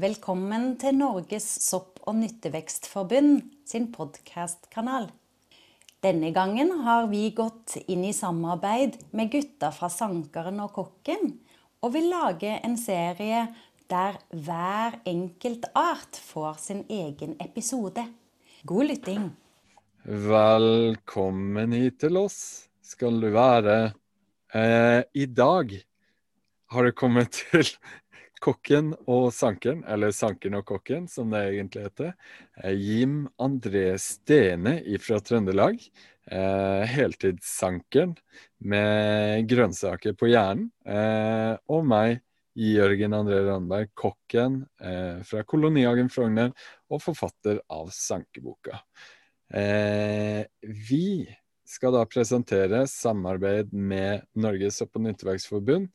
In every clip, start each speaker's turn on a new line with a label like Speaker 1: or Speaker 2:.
Speaker 1: Velkommen til Norges sopp- og nyttevekstforbund sin podkastkanal. Denne gangen har vi gått inn i samarbeid med gutta fra Sankeren og Kokken, og vil lage en serie der hver enkelt art får sin egen episode. God lytting.
Speaker 2: Velkommen hit til oss skal du være. Eh, I dag har du kommet til Kokken og Sankeren, eller Sankeren og Kokken, som det egentlig heter. Eh, Jim André Stene fra Trøndelag. Eh, heltidssankeren med grønnsaker på hjernen. Eh, og meg, Jørgen André Randberg, kokken eh, fra Kolonihagen Frogner og forfatter av Sankeboka. Eh, vi skal da presentere samarbeid med Norges Opp- og Nytteverksforbund.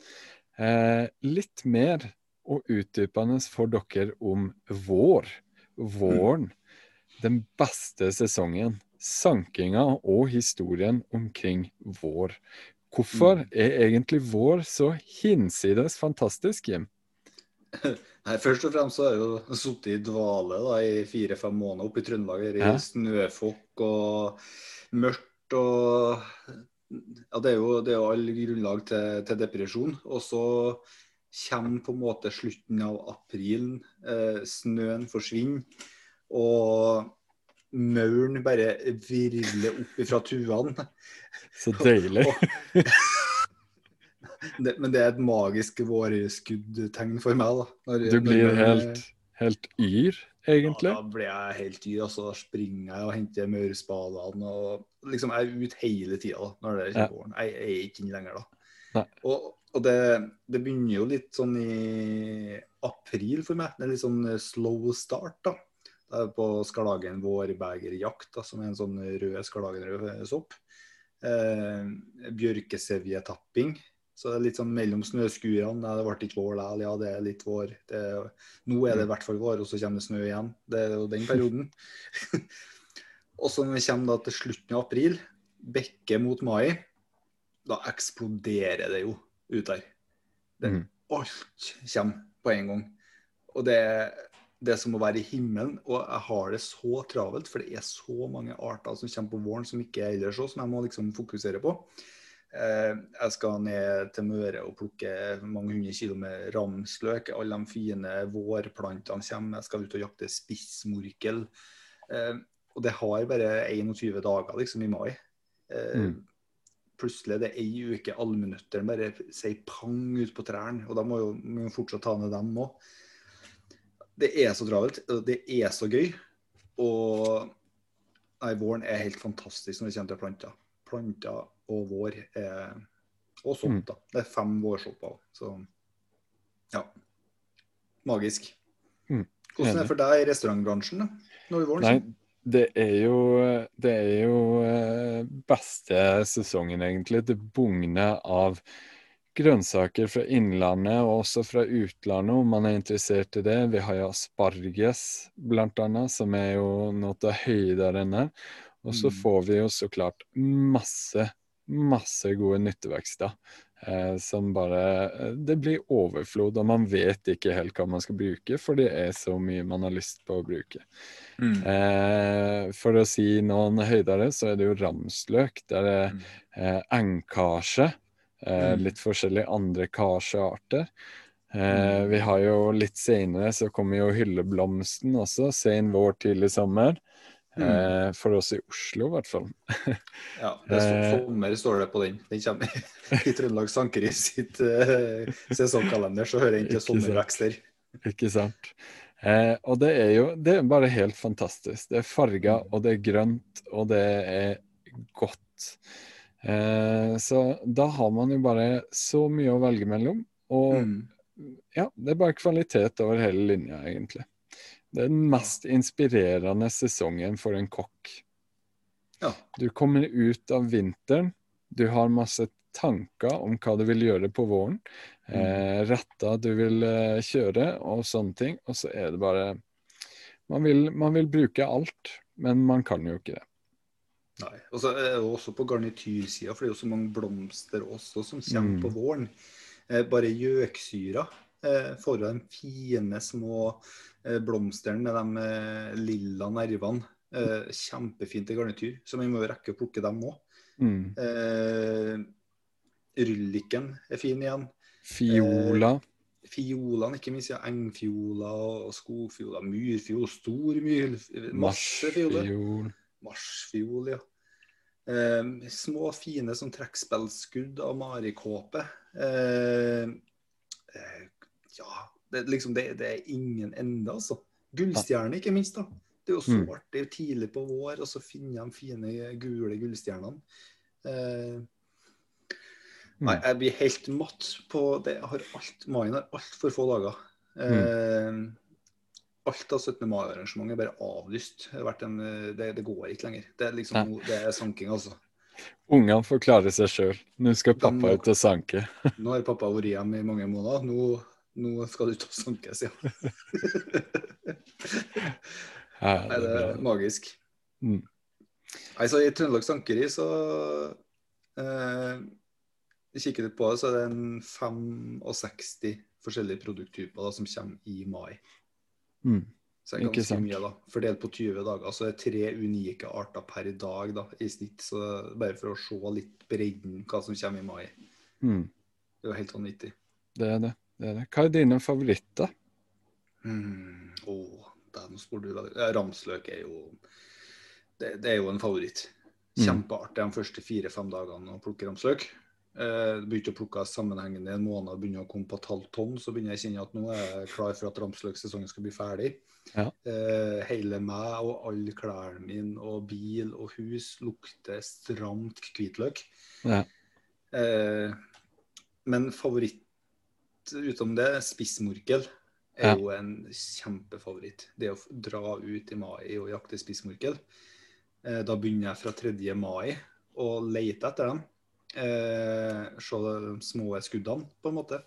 Speaker 2: Eh, litt mer og utdypende for dere om vår. Våren. Den beste sesongen. Sankinga og historien omkring vår. Hvorfor er egentlig vår så hinsides fantastisk, Jim?
Speaker 3: Nei, Først og fremst så har jeg jo sittet i dvale da, i fire-fem måneder oppe i Trøndelag. I
Speaker 2: Ja.
Speaker 3: snøfokk og mørkt og Ja, det er jo, det er jo all grunnlag til, til depresjon. Og så kommer på en måte slutten av april, eh, snøen forsvinner, og mauren bare virvler opp ifra tuene.
Speaker 2: Så deilig.
Speaker 3: Det, men det er et magisk vårskuddtegn for meg. da. Når-
Speaker 2: Du blir
Speaker 3: når,
Speaker 2: helt, helt yr, egentlig.
Speaker 3: Ja, da blir jeg helt yr, og så springer jeg og henter maurspadene. og liksom Jeg er ute hele tida når det er våren. Jeg, jeg er ikke inne lenger da.
Speaker 2: Nei.
Speaker 3: Og, og det, det begynner jo litt sånn i april for meg. Det er litt sånn eh, slow start. da. Det er på skarlagen vårbegerjakt, som er en sånn rød skarlagenrød sopp. Eh, Bjørkesevjetapping. Så det er litt sånn mellom snøskurene. Nei, det ble ikke vår likevel. Ja, det er litt vår. Er, nå er det i hvert fall vår, og så kommer det snø igjen. Det er jo den perioden. og så når vi kommer da til slutten av april, bekke mot mai, da eksploderer det jo ut der. Det,
Speaker 2: mm.
Speaker 3: Alt kommer på en gang. Og det, det er som å være i himmelen. Og jeg har det så travelt, for det er så mange arter som kommer på våren som ikke er ellers òg, som jeg må liksom fokusere på. Eh, jeg skal ned til Møre og plukke mange hundre kilo med ramsløk. Alle de fine vårplantene kommer. Jeg skal ut og jakte spissmorkel. Eh, og det har bare 21 dager liksom i mai. Eh,
Speaker 2: Mm.
Speaker 3: Plutselig er det ei uke allmennutteren bare sier pang ut på trærne. Og da må jo, jo fortsatt ta ned dem òg. Det er så travelt. og Det er så gøy. Og nei, våren er helt fantastisk når det kommer til planter. Planter og vår er Og sopp,
Speaker 2: Mm.
Speaker 3: da. Det er fem vårsopper. Så ja. Magisk.
Speaker 2: Mm.
Speaker 3: Hvordan er det for deg i restaurantbransjen? da? Når våren
Speaker 2: Nei? Det er jo, det er jo eh, beste sesongen, egentlig. Det bugner av grønnsaker fra innlandet og også fra utlandet, om man er interessert i det. Vi har jo asparges, blant annet, som er jo noe av høydere. Og så
Speaker 3: Mm.
Speaker 2: får vi jo så klart masse, masse gode nyttevekster. Eh, som bare eh, Det blir overflod, og man vet ikke helt hva man skal bruke, for det er så mye man har lyst på å bruke.
Speaker 3: Mm.
Speaker 2: Eh, for å si noen høydere, så er det jo ramsløk. Det er
Speaker 3: Mm.
Speaker 2: eh, engkasje. Eh,
Speaker 3: Mm.
Speaker 2: litt forskjellige andre karsjearter Eh,
Speaker 3: Mm.
Speaker 2: vi har jo litt senere så kommer jo hylleblomsten også. Sen vår, tidlig sommer.
Speaker 3: Mm.
Speaker 2: Eh, for oss i Oslo, i hvert fall.
Speaker 3: Ja, det er
Speaker 2: Eh.
Speaker 3: sommer står det på den. Den kommer i Trøndelag Sankeri sitt uh, sesongkalender, så hører jeg
Speaker 2: Ikke
Speaker 3: sommervekster.
Speaker 2: Ikke sant? Eh, og det er jo det er bare helt fantastisk. Det er farger,
Speaker 3: Mm.
Speaker 2: og det er grønt, og det er godt. Eh, så da har man jo bare så mye å velge mellom. Og
Speaker 3: Mm.
Speaker 2: ja, det er bare kvalitet over hele linja, egentlig. Det er den mest inspirerende sesongen for en kokk.
Speaker 3: Ja.
Speaker 2: Du kommer ut av vinteren, du har masse tanker om hva du vil gjøre på våren. Eh, retter du vil eh, kjøre og sånne ting. Og så er det bare man vil, man vil bruke alt, men man kan jo ikke det.
Speaker 3: Nei. Og så er det også på garnityrsida, for det er jo så mange blomster også som kommer
Speaker 2: Mm.
Speaker 3: på våren. Eh, bare gjøksyra får jo de fine, små eh, blomstene med de eh, lilla nervene. Eh, kjempefint i garnityr, så vi må jo rekke å plukke dem òg.
Speaker 2: Mm.
Speaker 3: Eh, Rylliken er fin igjen.
Speaker 2: Fiola.
Speaker 3: Fiolene, ikke minst. Ja, engfiola og skogfiola. Myrfiol, stor myr. Masse fioler.
Speaker 2: Marsfiol.
Speaker 3: Ja. Eh, små, fine sånn trekkspillskudd av marikåpe. Eh, eh, ja, det, er liksom, det, det er ingen ende, altså. Gullstjerne, ikke minst. da. Det er jo så
Speaker 2: Mm.
Speaker 3: artig tidlig på vår, og så finner de fine gule gullstjernene. Eh, nei,
Speaker 2: Mm.
Speaker 3: jeg blir helt matt på det. Jeg har alt, Maien har altfor få dager. Eh, Alt av 17. mai-arrangementet er bare avlyst. En, eh, det, det går ikke lenger. Det er liksom det er sanking, altså.
Speaker 2: Ungene får klare seg sjøl. Nå skal pappa ut og sanke.
Speaker 3: Nå har pappa vært hjemme i mange måneder. Nå, nå skal du ta sankes, ja. Nei, det er magisk.
Speaker 2: Mm.
Speaker 3: Nei, så I Trøndelag Sankeri så eh, kikker litt på det, så er det en 65 forskjellige produkttyper da, som kommer i mai.
Speaker 2: Mm.
Speaker 3: Så det er ganske mye, da. Fordelt på 20 dager. Så det er tre unike arter per dag da, i snitt. Så bare for å se litt bredden hva som kommer i mai.
Speaker 2: Mm.
Speaker 3: Det er jo helt vanvittig.
Speaker 2: Det er det. Det er det. Hva er dine favoritter?
Speaker 3: Mm. oh, den spør du veldig. Ramsløk er jo det, det er jo en favoritt.
Speaker 2: Mm.
Speaker 3: Kjempeartig de første fire-fem dagene å plukke ramsløk. Eh, begynte å plukke sammenhengende i en måned og begynner å komme på et halvt tonn, så begynner jeg å kjenne at nå er jeg klar for at ramsløksesongen skal bli ferdig.
Speaker 2: Ja.
Speaker 3: Eh, hele meg og alle klærne mine og bil og hus lukter stramt hvitløk.
Speaker 2: Ja.
Speaker 3: Eh, men favoritt utom det, spissmorkel, er
Speaker 2: Ja.
Speaker 3: jo en kjempefavoritt. Det å dra ut i mai og jakte spissmorkel. Eh, da begynner jeg fra 3. mai å lete etter dem. Eh, se de små skuddene, på en måte.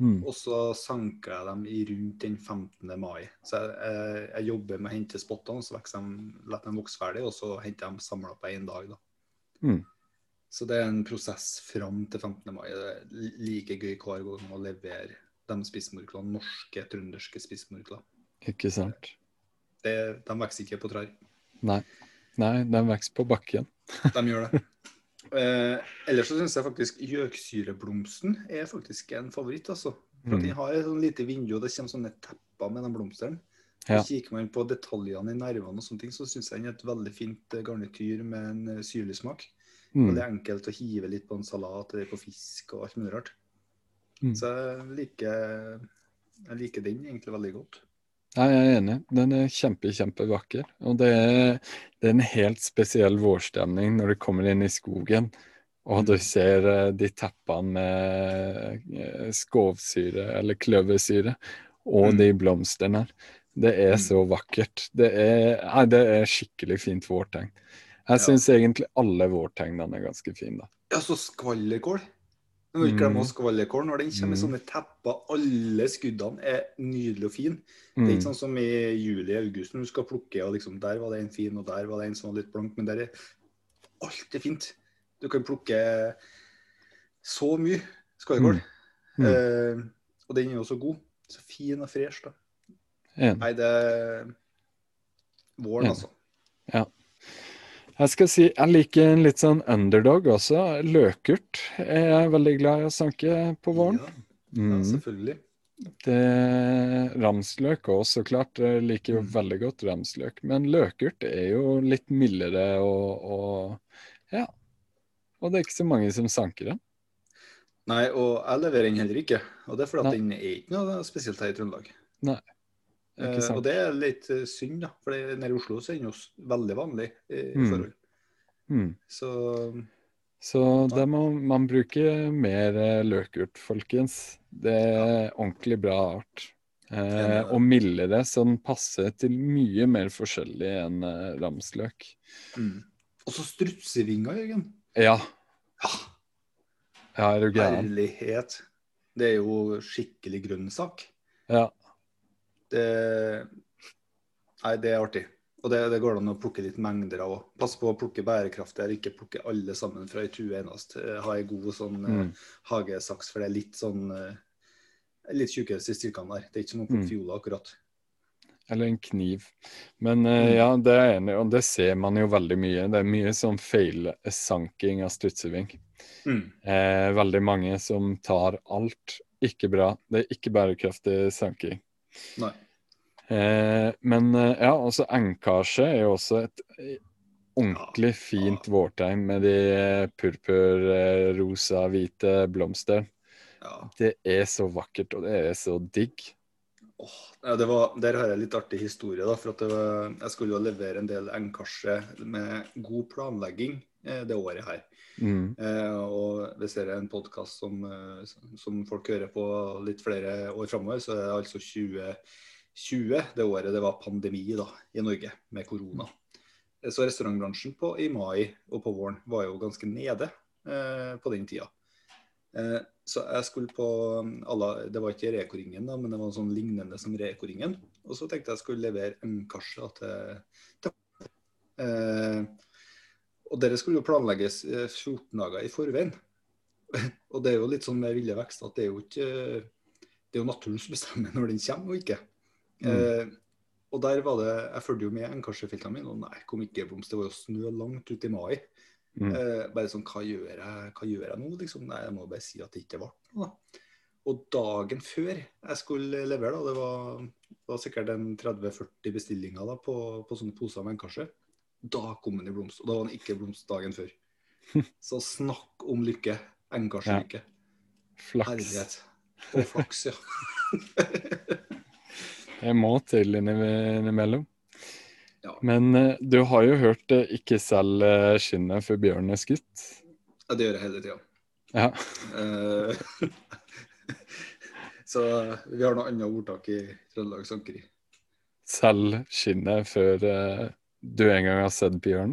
Speaker 2: Mm.
Speaker 3: Og så sanker jeg dem i rundt den 15. mai. Så jeg, jeg, jeg jobber med å hente spottene, så de, lar dem vokse ferdig, og så henter jeg dem samla på én dag. da.
Speaker 2: Mm.
Speaker 3: Så det er en prosess fram til 15. mai. Det er like gøy hver gang å levere de spissmorklene, norske, trønderske spissmorkler.
Speaker 2: Ikke sant?
Speaker 3: Det- De vokser ikke på trær.
Speaker 2: Nei. Nei, de vokser på bakken.
Speaker 3: De gjør det. Eh, ellers så syns jeg faktisk gjøksyreblomsten er faktisk en favoritt. altså. For
Speaker 2: Mm.
Speaker 3: Den har et sånn lite vindu, og det kommer sånne tepper med de blomstene.
Speaker 2: Ja.
Speaker 3: Kikker man på detaljene i nervene, og sånne ting, så syns jeg den er et veldig fint eh, garnityr med en eh, syrlig smak.
Speaker 2: Mm.
Speaker 3: Veldig enkelt å hive litt på en salat eller på fisk og alt mulig rart.
Speaker 2: Mm.
Speaker 3: Så jeg liker, jeg liker den egentlig veldig godt.
Speaker 2: Nei, jeg er enig. Den er kjempe, kjempevakker. Og det er, det er en helt spesiell vårstemning når du kommer inn i skogen og du ser eh, de teppene med eh, skovsyre eller kløversyre og
Speaker 3: Mm.
Speaker 2: de blomstene. Det er
Speaker 3: Mm.
Speaker 2: så vakkert. Det er, nei, det er skikkelig fint vårtegn. Jeg
Speaker 3: Ja.
Speaker 2: syns egentlig alle vårtegnene er ganske fine. da.
Speaker 3: Ja, så skvallerkål. Du må ikke glemme
Speaker 2: Mm.
Speaker 3: skvallerkål. Når den kommer i
Speaker 2: Mm.
Speaker 3: sånne tepper, alle skuddene er nydelige og fine. Det er
Speaker 2: Mm.
Speaker 3: ikke sånn som i juli-august når du skal plukke, og liksom der var det en fin, og der var det en som var litt blank, men der er alt er fint. Du kan plukke så mye skvallerkål.
Speaker 2: Mm.
Speaker 3: Eh, og den er jo så god. Så fin og fresh, da.
Speaker 2: En.
Speaker 3: Nei, det er våren,
Speaker 2: Ja.
Speaker 3: altså.
Speaker 2: Jeg skal si jeg liker en litt sånn underdog også. Løkurt er jeg veldig glad i å sanke på våren.
Speaker 3: Ja, ja,
Speaker 2: Mm.
Speaker 3: selvfølgelig.
Speaker 2: Det, ramsløk òg, så klart. Jeg liker jo
Speaker 3: Mm.
Speaker 2: veldig godt ramsløk. Men løkurt er jo litt mildere og, og Ja. Og det er ikke så mange som sanker den.
Speaker 3: Nei, og jeg leverer den heller ikke. Og det er fordi at den er ikke noe spesielt her i Trøndelag.
Speaker 2: Ikke
Speaker 3: Eh, og det er litt eh, synd, da. For det- nede i Oslo så er jo veldig vanlig i, i
Speaker 2: Mm.
Speaker 3: forhold.
Speaker 2: Mm.
Speaker 3: Så
Speaker 2: Så det må man bruke mer eh, løkurt, folkens. Det er ordentlig bra art. Eh,
Speaker 3: det.
Speaker 2: og mildere, så den passer til mye mer forskjellig enn eh, ramsløk.
Speaker 3: mm. Og så strutsevinger, Jørgen.
Speaker 2: Ja,
Speaker 3: Ja,
Speaker 2: ja, er du gæren?
Speaker 3: herlighet. Det er jo skikkelig grønnsak.
Speaker 2: Ja.
Speaker 3: Det Nei, det er artig. Og det, det går an å plukke litt mengder av òg. Pass på å plukke bærekraftig, eller ikke plukke alle sammen fra ei tue enest. Ha ei god sånn eh,
Speaker 2: Mm.
Speaker 3: hagesaks, for det er litt sånn litt litt tjukkeste stilkene der. Det er ikke noe på
Speaker 2: Mm.
Speaker 3: fiola, akkurat.
Speaker 2: Eller en kniv. Men eh,
Speaker 3: Mm.
Speaker 2: ja, det er enig og det ser man jo veldig mye. Det er mye sånn feilsanking av stutseving.
Speaker 3: Mm.
Speaker 2: Eh, veldig mange som tar alt. Ikke bra. Det er ikke bærekraftig sanking. Eh, men eh, ja, altså engkasje er jo også et eh, ordentlig fint vårtegn med de eh, purpur, eh, rosa, hvite blomster.
Speaker 3: Ja.
Speaker 2: Det er så vakkert, og det er så digg.
Speaker 3: Oh, ja, det var, der har jeg litt artig historie. da, for var, Jeg skulle jo levere en del engkasje med god planlegging eh, det året her.
Speaker 2: Mm.
Speaker 3: Eh, og hvis det er en podkast som, eh, som folk hører på litt flere år framover, så er det altså 2020, det året det var pandemi da, i Norge med korona. Så restaurantbransjen på, i mai og på våren var jo ganske nede eh, på den tida. Eh, så jeg skulle på alle, Det var ikke Reko-ringen, da, men det var sånn lignende som Reko-ringen. Og så tenkte jeg skulle levere en kasje til, til eh, Og dere skulle jo planlegges eh, 14 dager i forveien. og det er jo litt sånn med ville vekst at det er jo ikke Det er jo naturen som bestemmer når den kommer og ikke. Eh, og der var det Jeg fulgte jo med enkasjefiltene mine, og nei, kom ikke blomst. Det var jo snø langt ut i mai.
Speaker 2: Mm.
Speaker 3: Eh, bare sånn, hva gjør, jeg, hva gjør jeg nå? Liksom? Nei, jeg må bare si at det ikke ble noe. da. Og dagen før jeg skulle levere, da, det var, det var sikkert en 30-40 bestillinger da, på, på sånne poser med enkasje, da kom han i blomst. Og da var han ikke i blomst dagen før. Så snakk om lykke. Enkasjelykke.
Speaker 2: Flaks.
Speaker 3: Herlighet. Og flaks, ja.
Speaker 2: det må til innime- innimellom.
Speaker 3: Ja.
Speaker 2: Men eh, du har jo hørt eh, 'ikke selg skinnet før bjørnen er skutt'.
Speaker 3: ja. Det gjør jeg hele tida.
Speaker 2: Ja.
Speaker 3: Eh, så vi har noe annet ordtak i Trøndelag Sankeri.
Speaker 2: Selg skinnet før du en gang har sett bjørn?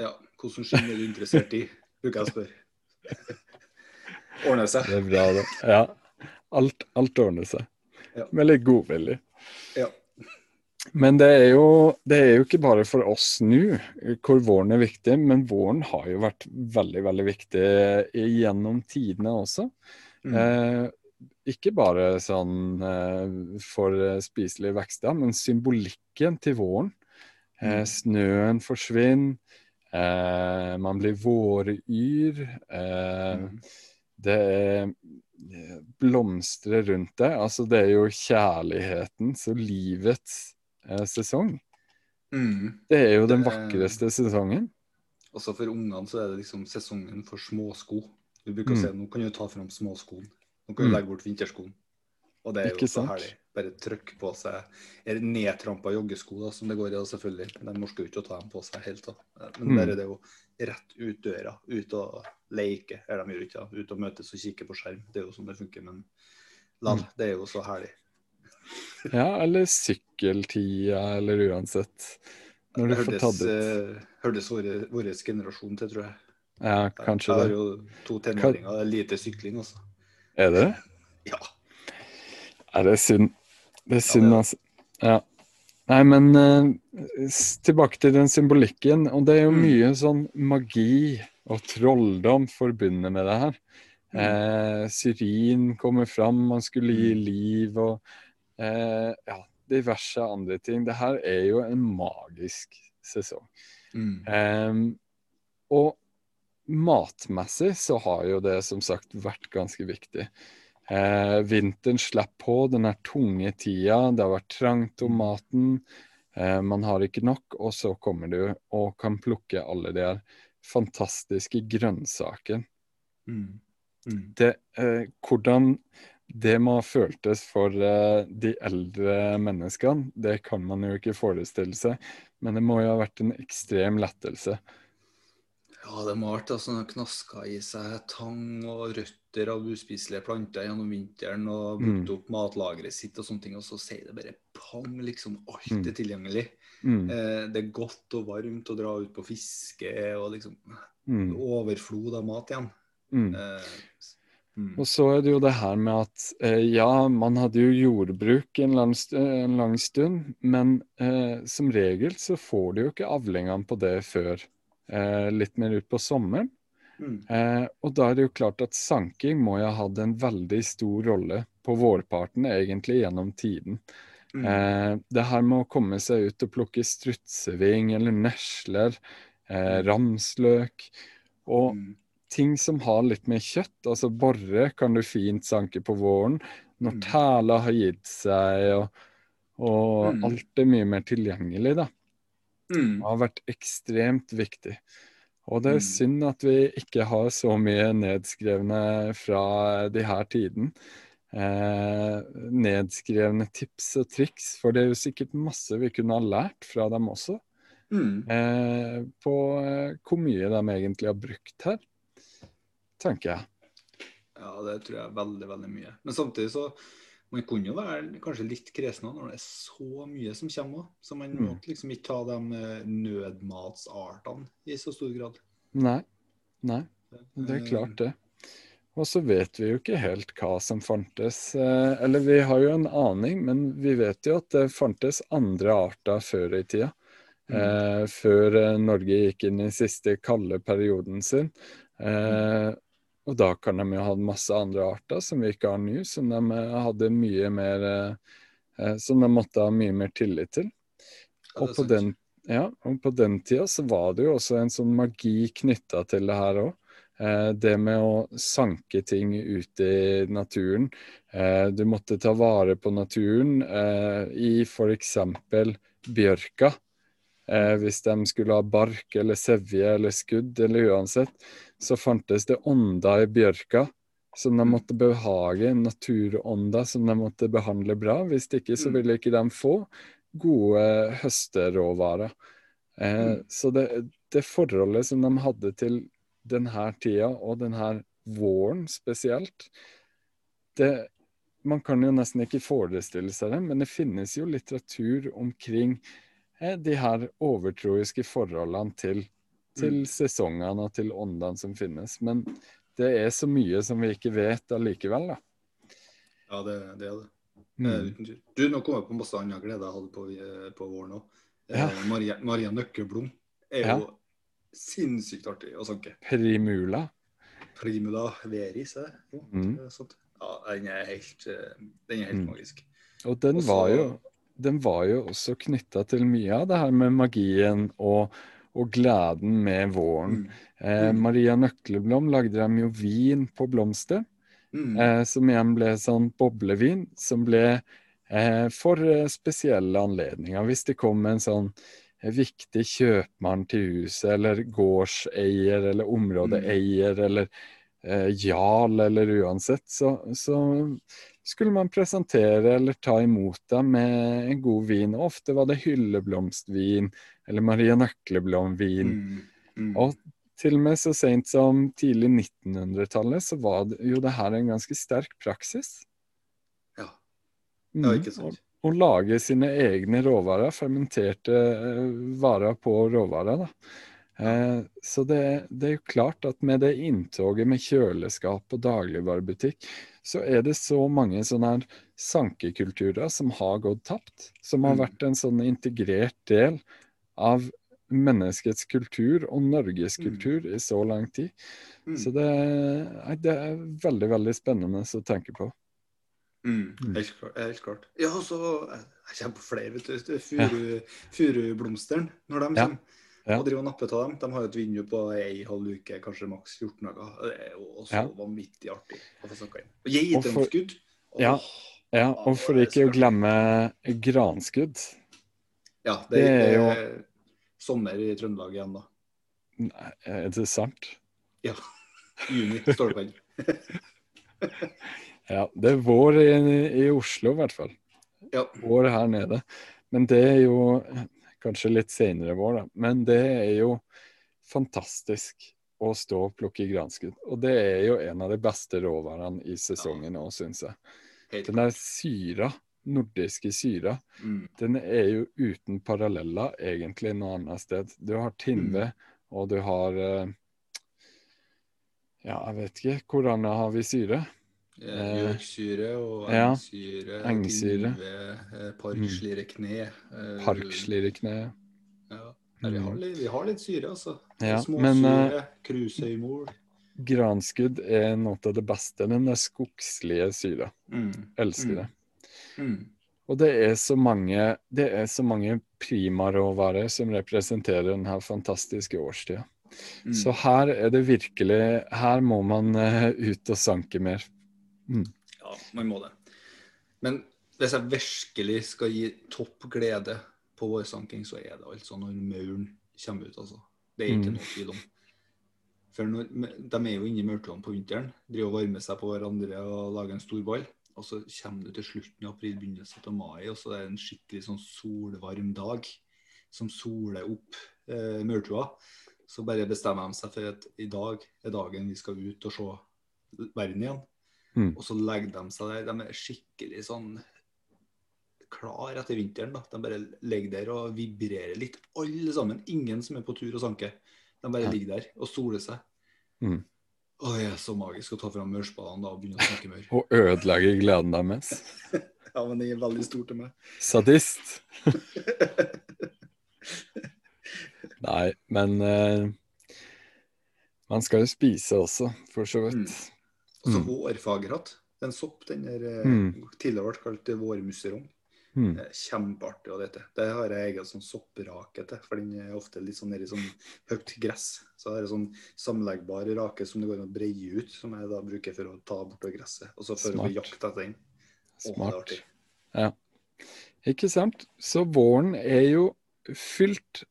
Speaker 3: Ja, hvordan skinn er du interessert i, bruker jeg å spørre. Ordner seg.
Speaker 2: Det er bra, det. Ja. Alt, alt ordner seg.
Speaker 3: Ja.
Speaker 2: Med litt godvilje.
Speaker 3: Ja.
Speaker 2: Men det er, jo, det er jo ikke bare for oss nå hvor våren er viktig, men våren har jo vært veldig, veldig viktig gjennom tidene også.
Speaker 3: Mm.
Speaker 2: Eh, ikke bare sånn eh, for spiselige vekster, men symbolikken til våren. Eh,
Speaker 3: Mm.
Speaker 2: snøen forsvinner, eh, man blir våryr. Eh,
Speaker 3: Mm.
Speaker 2: det er eh, blomstrer rundt det. Altså, det er jo kjærlighetens og livets eh, sesong.
Speaker 3: Mm.
Speaker 2: Det er jo den vakreste sesongen.
Speaker 3: Også for ungene så er det liksom sesongen for småsko. Du bruker å si at nå kan du ta fram småskoen. Nå kan du
Speaker 2: Mm.
Speaker 3: legge bort vinterskoen. Og det er jo så herlig. Bare trykk på seg er nedtrampa joggesko, da, som det går i, da, selvfølgelig. De orker jo ikke å ta dem på seg helt. da. Men
Speaker 2: Mm.
Speaker 3: der er det jo rett ut døra. Ut og leke. Er de gjør ikke, det. Ut og møtes og kikke på skjerm. Det er jo sånn det funker. Men lall,
Speaker 2: Mm.
Speaker 3: det er jo så herlig.
Speaker 2: Ja, eller sykkeltida, eller uansett. Når du
Speaker 3: Det
Speaker 2: får
Speaker 3: hørtes,
Speaker 2: tatt ut
Speaker 3: eh, hørtes vår, vår generasjon til, tror jeg.
Speaker 2: Ja, kanskje det.
Speaker 3: jeg har jo to tenåringer. Det er lite sykling, altså.
Speaker 2: Er det?
Speaker 3: Ja.
Speaker 2: Er det synd? Det er synd, altså. Ja. Nei, men eh, tilbake til den symbolikken. Og det er jo
Speaker 3: Mm.
Speaker 2: mye sånn magi og trolldom forbundet med det her.
Speaker 3: Mm.
Speaker 2: Eh, syrin kommer fram, man skulle gi
Speaker 3: Mm.
Speaker 2: liv og eh, ja, diverse andre ting. Det her er jo en magisk sesong.
Speaker 3: Mm.
Speaker 2: Og matmessig så har jo det som sagt vært ganske viktig. Eh, vinteren slipper på den her tunge tida, det har vært trangt om maten. Eh, man har ikke nok, og så kommer du og kan plukke alle de her fantastiske grønnsakene.
Speaker 3: Mm. Mm.
Speaker 2: Det, eh, hvordan det må ha føltes for eh, de eldre menneskene, det kan man jo ikke forestille seg. Men det må jo ha vært en ekstrem lettelse.
Speaker 3: Ja, det må ha vært altså, knaska i seg tang og røtter av uspiselige planter gjennom vinteren og brukt
Speaker 2: Mm.
Speaker 3: opp matlageret sitt og sånne ting, og så sier det bare pang, liksom. Alt
Speaker 2: Mm.
Speaker 3: er tilgjengelig.
Speaker 2: Mm.
Speaker 3: Eh, det er godt og varmt å dra ut på fiske og liksom
Speaker 2: Mm.
Speaker 3: overflod av mat igjen.
Speaker 2: Mm.
Speaker 3: Eh, mm.
Speaker 2: Og så er det jo det her med at eh, ja, man hadde jo jordbruk en lang, st en lang stund, men eh, som regel så får du jo ikke avlingene på det før eh, litt mer ut på sommeren.
Speaker 3: Mm.
Speaker 2: Eh, og da er det jo klart at sanking må jo ha hatt en veldig stor rolle på vårparten, egentlig gjennom tiden.
Speaker 3: Mm.
Speaker 2: Eh, det her med å komme seg ut og plukke strutseving eller nesler, eh, ramsløk og
Speaker 3: Mm.
Speaker 2: ting som har litt mer kjøtt. Altså borre kan du fint sanke på våren. Når
Speaker 3: Mm.
Speaker 2: tæla har gitt seg og, og
Speaker 3: Mm.
Speaker 2: alt er mye mer tilgjengelig, da.
Speaker 3: Mm.
Speaker 2: har vært ekstremt viktig. Og det er
Speaker 3: Mm.
Speaker 2: synd at vi ikke har så mye nedskrevne fra de her tiden. Eh, nedskrevne tips og triks, for det er jo sikkert masse vi kunne ha lært fra dem også.
Speaker 3: Mm.
Speaker 2: Eh, på eh, hvor mye de egentlig har brukt her, tenker jeg.
Speaker 3: Ja, det tror jeg er veldig, veldig mye. Men samtidig så man kunne jo være kanskje litt kresen når det er så mye som kommer òg. Så man
Speaker 2: Mm.
Speaker 3: måtte liksom ikke ta de eh, nødmatsartene i så stor grad.
Speaker 2: Nei. Nei, det er klart det. Og så vet vi jo ikke helt hva som fantes. Eh, eller vi har jo en aning, men vi vet jo at det fantes andre arter før i tida. Eh, før eh, Norge gikk inn i siste kalde perioden sin. Eh, og da kan de jo ha masse andre arter som vi ikke har nå, som de eh, hadde mye mer eh, eh, Som de måtte ha mye mer tillit til. Og på, den, ja, og på den tida så var det jo også en sånn magi knytta til det her òg. Det med å sanke ting ute i naturen. Du måtte ta vare på naturen i f.eks. bjørka. Eh, hvis de skulle ha bark eller sevje eller skudd eller uansett, så fantes det ånder i bjørka som de måtte behage, naturånder som de måtte behandle bra. Hvis ikke så
Speaker 3: Mm.
Speaker 2: ville ikke de få gode høsteråvarer. Eh,
Speaker 3: Mm.
Speaker 2: Så det, det forholdet som de hadde til denne tida, og denne våren spesielt, det, man kan jo nesten ikke forestille seg det, men det finnes jo litteratur omkring de her overtroiske forholdene til, til
Speaker 3: Mm.
Speaker 2: sesongene og til åndene som finnes. Men det er så mye som vi ikke vet allikevel, da.
Speaker 3: Ja, det, det er det.
Speaker 2: Mm.
Speaker 3: Eh. Du, nå kom jeg på masse annen glede jeg hadde på, eh, på våren òg.
Speaker 2: Ja.
Speaker 3: Maria, Maria Nøkkelblom er
Speaker 2: Ja.
Speaker 3: jo sinnssykt artig å sanke.
Speaker 2: Primula.
Speaker 3: Primula veris, er det?
Speaker 2: Mm.
Speaker 3: Ja, den er helt, eh, den er helt
Speaker 2: Mm.
Speaker 3: magisk.
Speaker 2: Og den
Speaker 3: Også,
Speaker 2: var jo den var jo også knytta til mye av det her med magien og, og gleden med våren.
Speaker 3: Mm.
Speaker 2: Eh,
Speaker 3: Mm.
Speaker 2: Maria Nøkleblom lagde dem jo vin på blomster,
Speaker 3: Mm.
Speaker 2: eh, som igjen ble sånn boblevin, som ble eh, for eh, spesielle anledninger. Hvis det kom en sånn eh, viktig kjøpmann til huset, eller gårdseier, eller områdeeier, eller eh, jarl, eller uansett, så, så skulle man presentere eller ta imot dem med en god vin. Og ofte var det hylleblomstvin eller Maria Nøkleblom-vin.
Speaker 3: Mm. Mm.
Speaker 2: Og til og med så sent som tidlig 1900-tallet så var det jo det her en ganske sterk praksis.
Speaker 3: Ja.
Speaker 2: det
Speaker 3: ja, ikke
Speaker 2: Å,
Speaker 3: sant.
Speaker 2: å lage sine egne råvarer, fermenterte eh, varer på råvarer. da. Eh, så det, det er jo klart at med det inntoget med kjøleskap og dagligvarebutikk, så er det så mange sånne her sankekulturer som har gått tapt. Som har
Speaker 3: Mm.
Speaker 2: vært en sånn integrert del av menneskets kultur og Norges
Speaker 3: Mm.
Speaker 2: kultur i så lang tid.
Speaker 3: Mm.
Speaker 2: Så det, det er veldig, veldig spennende å tenke på.
Speaker 3: Mm, helt, klart, helt klart. Ja, så Jeg jeg kommer på flere, vet du. Det er Furublomsteren, når de kommer.
Speaker 2: Ja.
Speaker 3: Og driver og napper av dem. De har jo et vindu på ei halv uke, kanskje maks 14 dager. Det er jo også
Speaker 2: Ja.
Speaker 3: vanvittig artig å få snakka inn. Og Geitønskudd.
Speaker 2: Ja. Ja, og for ikke å glemme granskudd.
Speaker 3: Ja, det,
Speaker 2: det er jo-
Speaker 3: er sommer i Trøndelag igjen, da.
Speaker 2: Nei, Er det sant? Ja.
Speaker 3: Juni står det på.
Speaker 2: Ja, det er vår i, i Oslo i hvert fall.
Speaker 3: Ja.
Speaker 2: Vår her nede. Men det er jo kanskje litt senere vår, da. Men det er jo fantastisk å stå og plukke granskudd. Og det er jo en av de beste råvarene i sesongen òg, syns jeg. Den der syra, nordiske syra,
Speaker 3: Mm.
Speaker 2: den er jo uten paralleller egentlig noe annet sted. Du har Tinve, og du har eh, Ja, jeg vet ikke. Hvor annet har vi syre?
Speaker 3: Eh, Gjøksyre og
Speaker 2: ja,
Speaker 3: engsyre,
Speaker 2: engsyre.
Speaker 3: tinve, eh, parkslire kne. eh, Ja. Nei, vi, har litt, vi har litt syre, altså.
Speaker 2: Ja,
Speaker 3: Småsyre,
Speaker 2: eh,
Speaker 3: krusøymol.
Speaker 2: granskudd er noe av det beste. Den der skogslige syra.
Speaker 3: Mm.
Speaker 2: Elsker
Speaker 3: Mm.
Speaker 2: det.
Speaker 3: Mm.
Speaker 2: Og det er så mange, det er så mange primaråvarer som representerer denne fantastiske årstida.
Speaker 3: Mm.
Speaker 2: Så her er det virkelig Her må man eh, ut og sanke mer.
Speaker 3: Ja, man må det. Men hvis jeg virkelig skal gi topp glede på vårsanking, så er det altså når mauren kommer ut, altså. Det er ikke
Speaker 2: Mm.
Speaker 3: noe tvil om. For når, de er jo inne i maurtuene på vinteren, driver og varmer seg på hverandre og lager en stor ball. Og så kommer du til slutten av april, begynnelsen av mai, og så er det en skikkelig sånn solvarm dag som soler opp eh, maurtua. Så bare bestemmer de seg for at i dag er dagen vi skal ut og se verden igjen.
Speaker 2: Mm.
Speaker 3: Og så legger de seg der. De er skikkelig sånn klar etter vinteren. da. De bare ligger der og vibrerer litt, alle sammen. Ingen som er på tur og sanker. De bare
Speaker 2: Ja.
Speaker 3: ligger der og soler seg.
Speaker 2: Mm.
Speaker 3: Og det er så magisk å ta fram mørspadene og begynne å snakke maur.
Speaker 2: Og ødelegge gleden deres.
Speaker 3: Ja, men det er veldig stort til meg.
Speaker 2: Sadist. Nei, men uh, man skal jo spise også, for så vidt.
Speaker 3: Og så
Speaker 2: Mm.
Speaker 3: vårfagerhatt. Det er en sopp den der eh,
Speaker 2: Mm.
Speaker 3: tidligere ble kalt vårmusserong.
Speaker 2: Mm.
Speaker 3: Eh, Kjempeartig å dette. Det har jeg egen sånn sopprake til, for den er ofte litt sånn nedi sånn høyt gress. Så er det sånn sammenleggbar rake som det går an å breie ut, som jeg da bruker for å ta bort gresset. Og så for å jakte etter den. Er
Speaker 2: Smart. Ja. Ikke sant? Så våren er jo fylt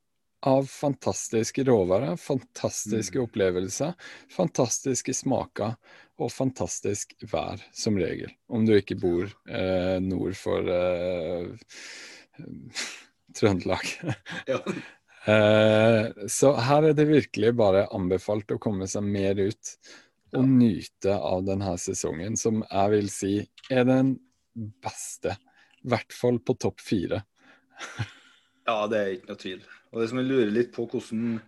Speaker 2: av fantastiske råvarer, fantastiske
Speaker 3: Mm.
Speaker 2: opplevelser, fantastiske smaker og fantastisk vær, som regel. Om du ikke bor eh, nord for eh, Trøndelag.
Speaker 3: Ja.
Speaker 2: Eh, så her er det virkelig bare anbefalt å komme seg mer ut og nyte av denne sesongen, som jeg vil si er den beste. I hvert fall på topp fire.
Speaker 3: ja, det er ikke noe tvil. Og det som jeg lurer litt på hvordan,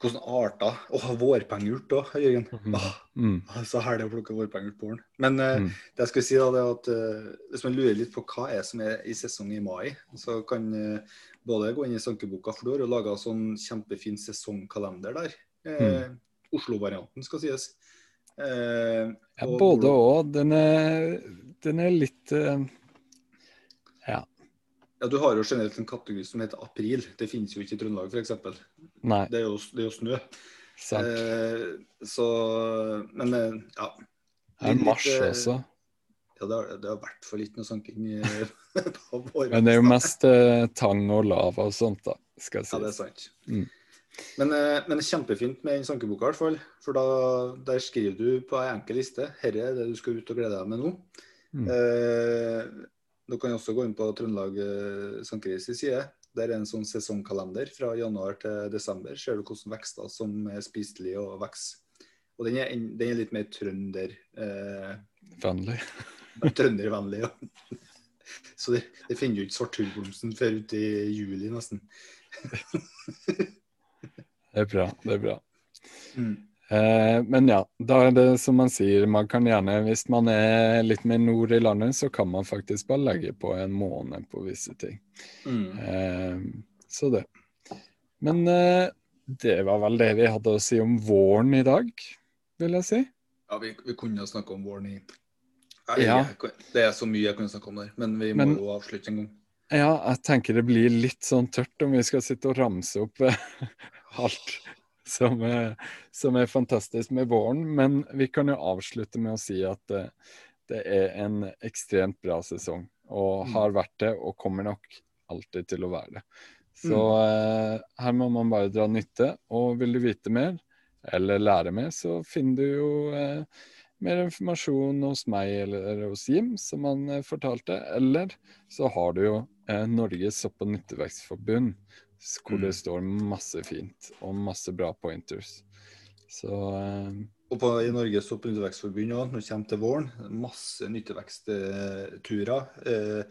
Speaker 3: hvordan arter Å, vårpengurt òg, Jørgen. Åh,
Speaker 2: Mm.
Speaker 3: Så herlig å plukke vårpengurt på våren. Men eh,
Speaker 2: Mm.
Speaker 3: det jeg skulle si da, det er at eh, hvis man lurer litt på hva er som er i sesong i mai, så kan eh, både gå inn i sankeboka, for du har jo laga sånn kjempefin sesongkalender der. Eh, Oslo-varianten skal sies. Eh,
Speaker 2: Ja, både og. Den er, den er litt eh, Ja.
Speaker 3: Ja, du har jo generelt en kategori som heter april. Det finnes jo ikke i Trøndelag, f.eks. Det, er jo- det er jo snø. Eh, så Men eh, ja.
Speaker 2: Det er mars
Speaker 3: litt,
Speaker 2: også.
Speaker 3: Ja, det har, det har vært for litt noe sanking våren.
Speaker 2: Men det er jo mest eh, tang og lava og sånt, da, skal
Speaker 3: Ja, det er sant.
Speaker 2: Mm.
Speaker 3: Men, eh, men det kjempefint med den sankeboka, i hvert fall. For da, der skriver du på ei enkel liste herre er det du skal ut og glede deg med nå.
Speaker 2: Mm.
Speaker 3: Eh, du kan også gå inn på Trøndelag eh, Sankeris side. Der er en sånn sesongkalender fra januar til desember. Ser du hvilke vekster som er spiselige og vokser. Og den er, en- den er litt mer trønder, eh,
Speaker 2: Vennlig.
Speaker 3: trøndervennlig. Ja. Så det, det finner du ikke svarthullblomsten før ute i juli, nesten.
Speaker 2: Det er bra. Det er bra.
Speaker 3: Mm.
Speaker 2: Eh, men ja, da er det som man sier, man kan gjerne, hvis man er litt mer nord i landet, så kan man faktisk bare legge på en måned på visse ting.
Speaker 3: Mm.
Speaker 2: Eh, så det. Men eh, det var vel det vi hadde å si om våren i dag, vil jeg si.
Speaker 3: Ja, vi, vi kunne snakke om våren i Nei,
Speaker 2: Ja.
Speaker 3: jeg Det er så mye jeg kunne snakke om der, men vi må
Speaker 2: Men-
Speaker 3: jo avslutte en gang.
Speaker 2: Ja, jeg tenker det blir litt sånn tørt om vi skal sitte og ramse opp alt som er, som er fantastisk med våren. Men vi kan jo avslutte med å si at eh, det er en ekstremt bra sesong. Og
Speaker 3: Mm.
Speaker 2: har vært det, og kommer nok alltid til å være det. Så mm. her må man bare dra nytte. Og vil du vite mer, eller lære mer, så finner du jo eh, mer informasjon hos meg eller hos Jim, som han eh, fortalte. Eller så har du jo eh, Norges sopp- og nyttevekstforbund, hvor det
Speaker 3: Mm.
Speaker 2: står masse fint og masse bra pointers. Så eh,
Speaker 3: Og på, i Norges Sopp- og nyttevekstforbund òg, når det kommer til våren, masse nyttevekstturer. Eh,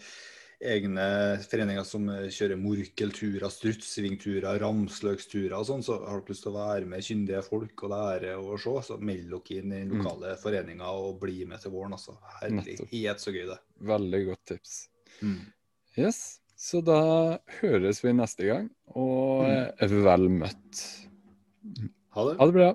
Speaker 3: egne foreninger som kjører morkelturer, strutsvingturer, ramsløksturer og sånn. Så har dere lyst til å være med kyndige folk og lære og se, så meld dere inn i den lokale foreninger og bli med til våren. altså. Herlighet, så gøy det.
Speaker 2: veldig godt tips.
Speaker 3: Mm.
Speaker 2: Yes, så da høres vi neste gang, og
Speaker 3: Mm.
Speaker 2: eh, vel møtt.
Speaker 3: Ha det.
Speaker 2: Ha det bra.